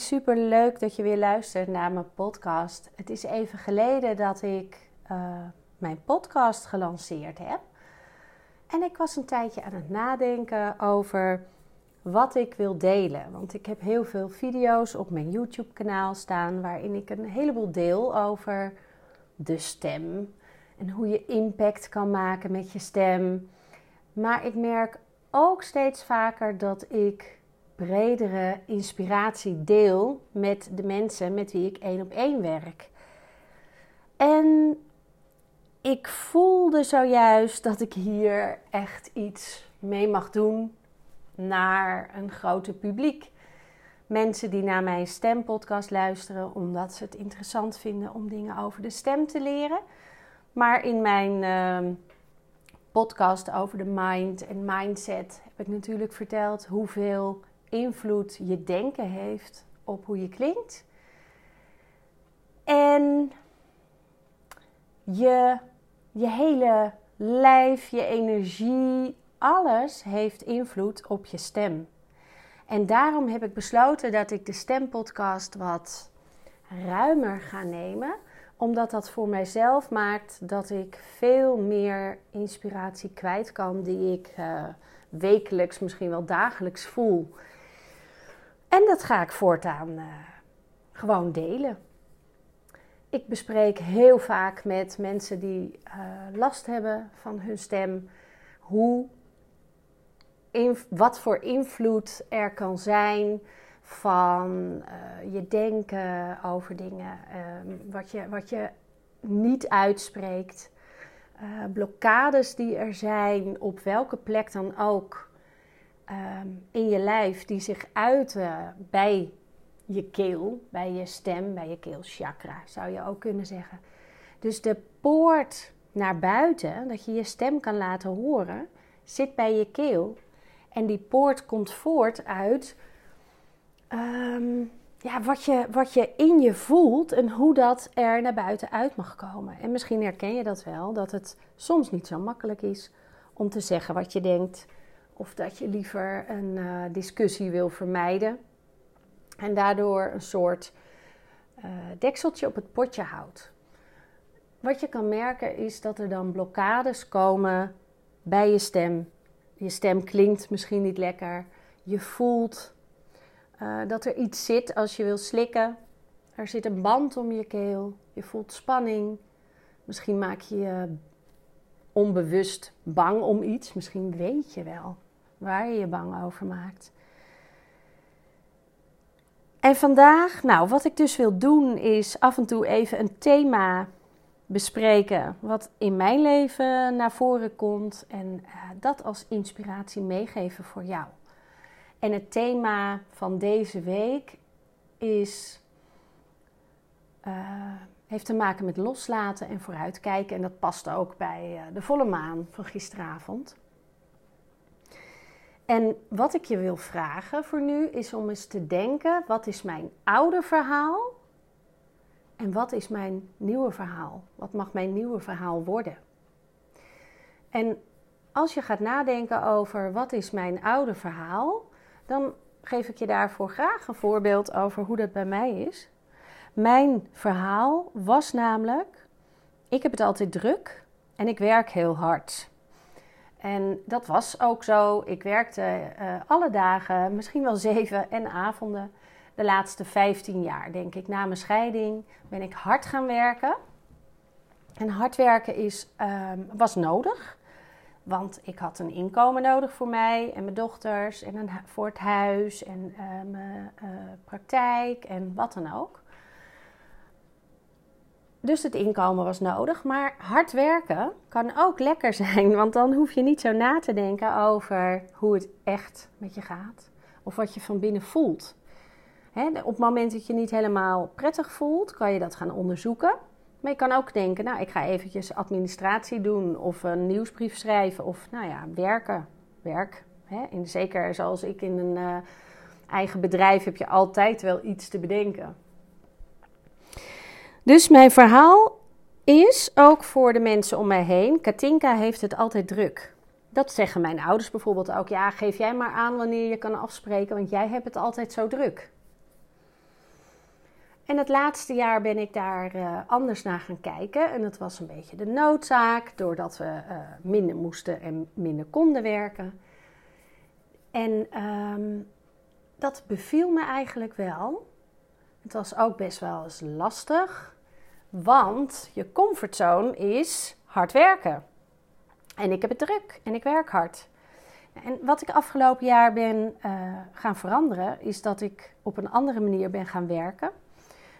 super leuk dat je weer luistert naar mijn podcast. Het is even geleden dat ik uh, mijn podcast gelanceerd heb. En ik was een tijdje aan het nadenken over wat ik wil delen. Want ik heb heel veel video's op mijn YouTube-kanaal staan waarin ik een heleboel deel over de stem en hoe je impact kan maken met je stem. Maar ik merk ook steeds vaker dat ik bredere inspiratie deel met de mensen met wie ik één op één werk. En ik voelde zojuist dat ik hier echt iets mee mag doen naar een groter publiek. Mensen die naar mijn stempodcast luisteren omdat ze het interessant vinden om dingen over de stem te leren. Maar in mijn uh, podcast over de mind en mindset heb ik natuurlijk verteld hoeveel invloed je denken heeft op hoe je klinkt. En je, je hele lijf, je energie, alles heeft invloed op je stem. En daarom heb ik besloten dat ik de stempodcast wat ruimer ga nemen omdat dat voor mijzelf maakt dat ik veel meer inspiratie kwijt kan die ik uh, wekelijks, misschien wel dagelijks voel. En dat ga ik voortaan uh, gewoon delen. Ik bespreek heel vaak met mensen die uh, last hebben van hun stem hoe, in, wat voor invloed er kan zijn van uh, je denken over dingen, uh, wat, je, wat je niet uitspreekt, blokkades die er zijn, op welke plek dan ook ehm, in je lijf, die zich uiten bij je keel, bij je stem, bij je keelchakra, zou je ook kunnen zeggen. Dus de poort naar buiten, dat je je stem kan laten horen, zit bij je keel. En die poort komt voort uit Ehm, ja, wat, je, wat je in je voelt en hoe dat er naar buiten uit mag komen. En misschien herken je dat wel, dat het soms niet zo makkelijk is om te zeggen wat je denkt. Of dat je liever een uh, discussie wil vermijden. En daardoor een soort uh, dekseltje op het potje houdt. Wat je kan merken is dat er dan blokkades komen bij je stem. Je stem klinkt misschien niet lekker. Je voelt uh, dat er iets zit als je wil slikken. Er zit een band om je keel. Je voelt spanning. Misschien maak je je onbewust bang om iets. Misschien weet je wel waar je je bang over maakt. En vandaag, nou, wat ik dus wil doen, is af en toe even een thema bespreken. Wat in mijn leven naar voren komt. En uh, dat als inspiratie meegeven voor jou. En het thema van deze week is, uh, heeft te maken met loslaten en vooruitkijken. En dat past ook bij uh, de volle maan van gisteravond. En wat ik je wil vragen voor nu is om eens te denken: wat is mijn oude verhaal? En wat is mijn nieuwe verhaal? Wat mag mijn nieuwe verhaal worden? En als je gaat nadenken over wat is mijn oude verhaal, dan geef ik je daarvoor graag een voorbeeld over hoe dat bij mij is. Mijn verhaal was namelijk: ik heb het altijd druk en ik werk heel hard. En dat was ook zo. Ik werkte uh, alle dagen, misschien wel zeven en avonden, de laatste 15 jaar, denk ik. Na mijn scheiding ben ik hard gaan werken. En hard werken is, uh, was nodig. Want ik had een inkomen nodig voor mij en mijn dochters en een, voor het huis en uh, mijn uh, praktijk en wat dan ook. Dus het inkomen was nodig. Maar hard werken kan ook lekker zijn. Want dan hoef je niet zo na te denken over hoe het echt met je gaat. Of wat je van binnen voelt. Op het moment dat je niet helemaal prettig voelt, kan je dat gaan onderzoeken. Maar je kan ook denken, nou, ik ga eventjes administratie doen of een nieuwsbrief schrijven of, nou ja, werken. Werk. En zeker zoals ik in een uh, eigen bedrijf heb je altijd wel iets te bedenken. Dus mijn verhaal is ook voor de mensen om mij heen. Katinka heeft het altijd druk. Dat zeggen mijn ouders bijvoorbeeld ook. Ja, geef jij maar aan wanneer je kan afspreken, want jij hebt het altijd zo druk. En het laatste jaar ben ik daar uh, anders naar gaan kijken. En dat was een beetje de noodzaak, doordat we uh, minder moesten en minder konden werken. En um, dat beviel me eigenlijk wel. Het was ook best wel eens lastig, want je comfortzone is hard werken. En ik heb het druk en ik werk hard. En wat ik afgelopen jaar ben uh, gaan veranderen, is dat ik op een andere manier ben gaan werken.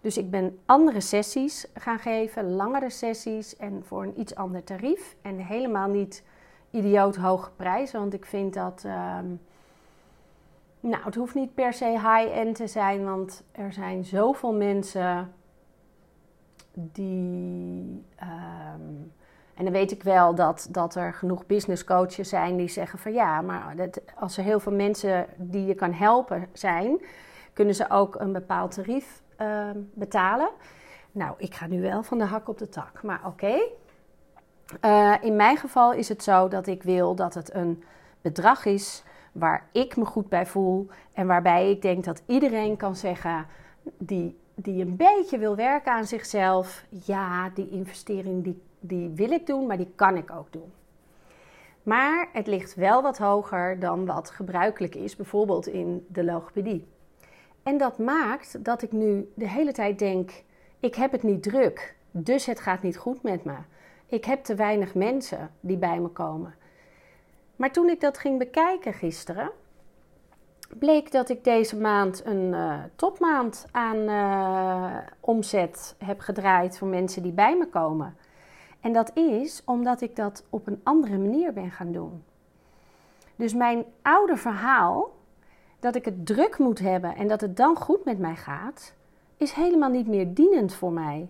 Dus ik ben andere sessies gaan geven, langere sessies en voor een iets ander tarief. En helemaal niet idioot hoge prijzen, want ik vind dat. Uh, nou, het hoeft niet per se high-end te zijn, want er zijn zoveel mensen die. Um, en dan weet ik wel dat, dat er genoeg business coaches zijn die zeggen van ja, maar dat, als er heel veel mensen die je kan helpen zijn, kunnen ze ook een bepaald tarief uh, betalen. Nou, ik ga nu wel van de hak op de tak, maar oké. Uh, in mijn geval is het zo dat ik wil dat het een bedrag is waar ik me goed bij voel en waarbij ik denk dat iedereen kan zeggen die, die een beetje wil werken aan zichzelf, ja, die investering die, die wil ik doen, maar die kan ik ook doen. Maar het ligt wel wat hoger dan wat gebruikelijk is, bijvoorbeeld in de logopedie. En dat maakt dat ik nu de hele tijd denk: ik heb het niet druk, dus het gaat niet goed met me. Ik heb te weinig mensen die bij me komen. Maar toen ik dat ging bekijken gisteren, bleek dat ik deze maand een uh, topmaand aan uh, omzet heb gedraaid voor mensen die bij me komen. En dat is omdat ik dat op een andere manier ben gaan doen. Dus mijn oude verhaal, dat ik het druk moet hebben en dat het dan goed met mij gaat, is helemaal niet meer dienend voor mij.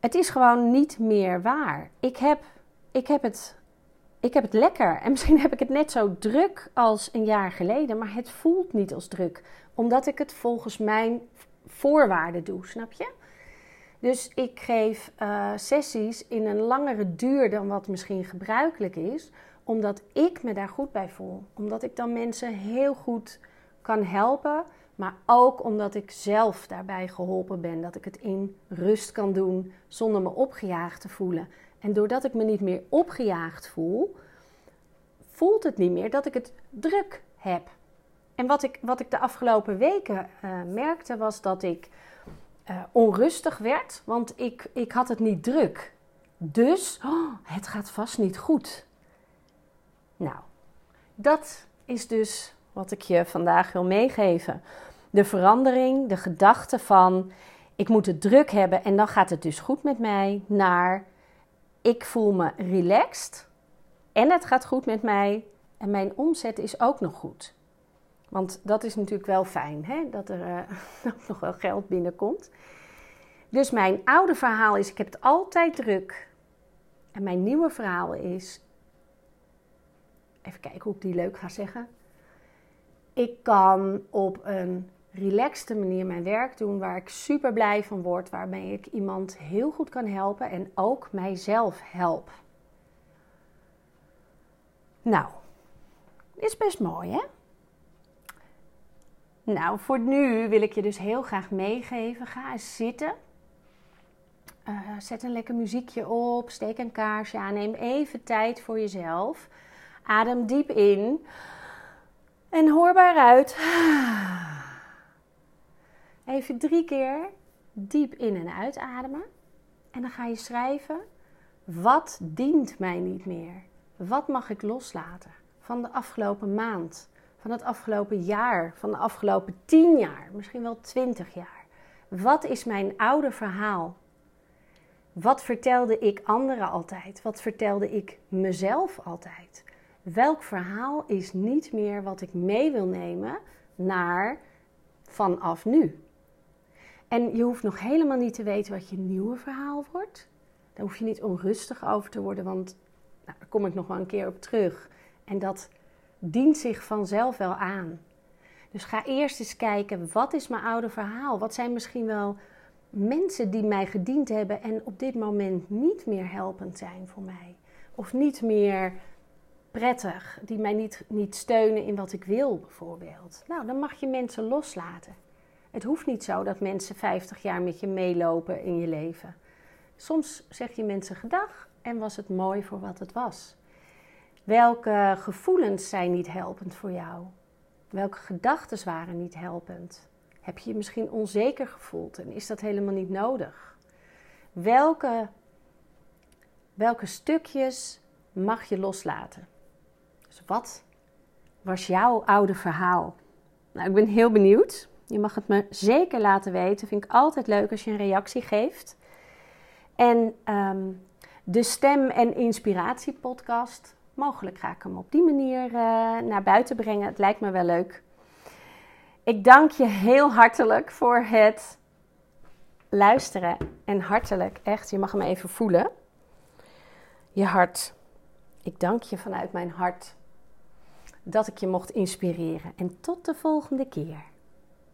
Het is gewoon niet meer waar. Ik heb, ik heb het ik heb het lekker. En misschien heb ik het net zo druk als een jaar geleden, maar het voelt niet als druk. Omdat ik het volgens mijn voorwaarden doe, snap je? Dus ik geef uh, sessies in een langere duur dan wat misschien gebruikelijk is, omdat ik me daar goed bij voel. Omdat ik dan mensen heel goed kan helpen, maar ook omdat ik zelf daarbij geholpen ben. Dat ik het in rust kan doen zonder me opgejaagd te voelen. En doordat ik me niet meer opgejaagd voel, voelt het niet meer dat ik het druk heb. En wat ik, wat ik de afgelopen weken uh, merkte was dat ik uh, onrustig werd, want ik, ik had het niet druk. Dus oh, het gaat vast niet goed. Nou, dat is dus wat ik je vandaag wil meegeven. De verandering, de gedachte van ik moet het druk hebben en dan gaat het dus goed met mij, naar ik voel me relaxed en het gaat goed met mij en mijn omzet is ook nog goed. Want dat is natuurlijk wel fijn, hè? dat er nog wel geld binnenkomt. Dus mijn oude verhaal is: ik heb het altijd druk. En mijn nieuwe verhaal is: even kijken hoe ik die leuk ga zeggen. Ik kan op een relaxte manier mijn werk doen waar ik super blij van word, waarmee ik iemand heel goed kan helpen en ook mijzelf help. Nou, is best mooi hè? Nou, voor nu wil ik je dus heel graag meegeven. Ga eens zitten. Uh, zet een lekker muziekje op. Steek een kaarsje aan. Neem even tijd voor jezelf. Adem diep in. En hoorbaar uit. Even drie keer diep in en uitademen. En dan ga je schrijven: wat dient mij niet meer? Wat mag ik loslaten van de afgelopen maand, van het afgelopen jaar, van de afgelopen tien jaar, misschien wel twintig jaar? Wat is mijn oude verhaal? Wat vertelde ik anderen altijd? Wat vertelde ik mezelf altijd? Welk verhaal is niet meer wat ik mee wil nemen naar vanaf nu? En je hoeft nog helemaal niet te weten wat je nieuwe verhaal wordt. Daar hoef je niet onrustig over te worden, want nou, daar kom ik nog wel een keer op terug. En dat dient zich vanzelf wel aan. Dus ga eerst eens kijken, wat is mijn oude verhaal? Wat zijn misschien wel mensen die mij gediend hebben en op dit moment niet meer helpend zijn voor mij? Of niet meer prettig, die mij niet, niet steunen in wat ik wil bijvoorbeeld. Nou, dan mag je mensen loslaten. Het hoeft niet zo dat mensen 50 jaar met je meelopen in je leven. Soms zeg je mensen gedag en was het mooi voor wat het was. Welke gevoelens zijn niet helpend voor jou? Welke gedachten waren niet helpend? Heb je je misschien onzeker gevoeld en is dat helemaal niet nodig? Welke, welke stukjes mag je loslaten? Dus wat was jouw oude verhaal? Nou, ik ben heel benieuwd. Je mag het me zeker laten weten. Vind ik altijd leuk als je een reactie geeft. En ehm, de Stem- en Inspiratie-podcast. Mogelijk ga ik hem op die manier uh, naar buiten brengen. Het lijkt me wel leuk. Ik dank je heel hartelijk voor het luisteren. En hartelijk, echt, je mag hem even voelen. Je hart. Ik dank je vanuit mijn hart dat ik je mocht inspireren. En tot de volgende keer.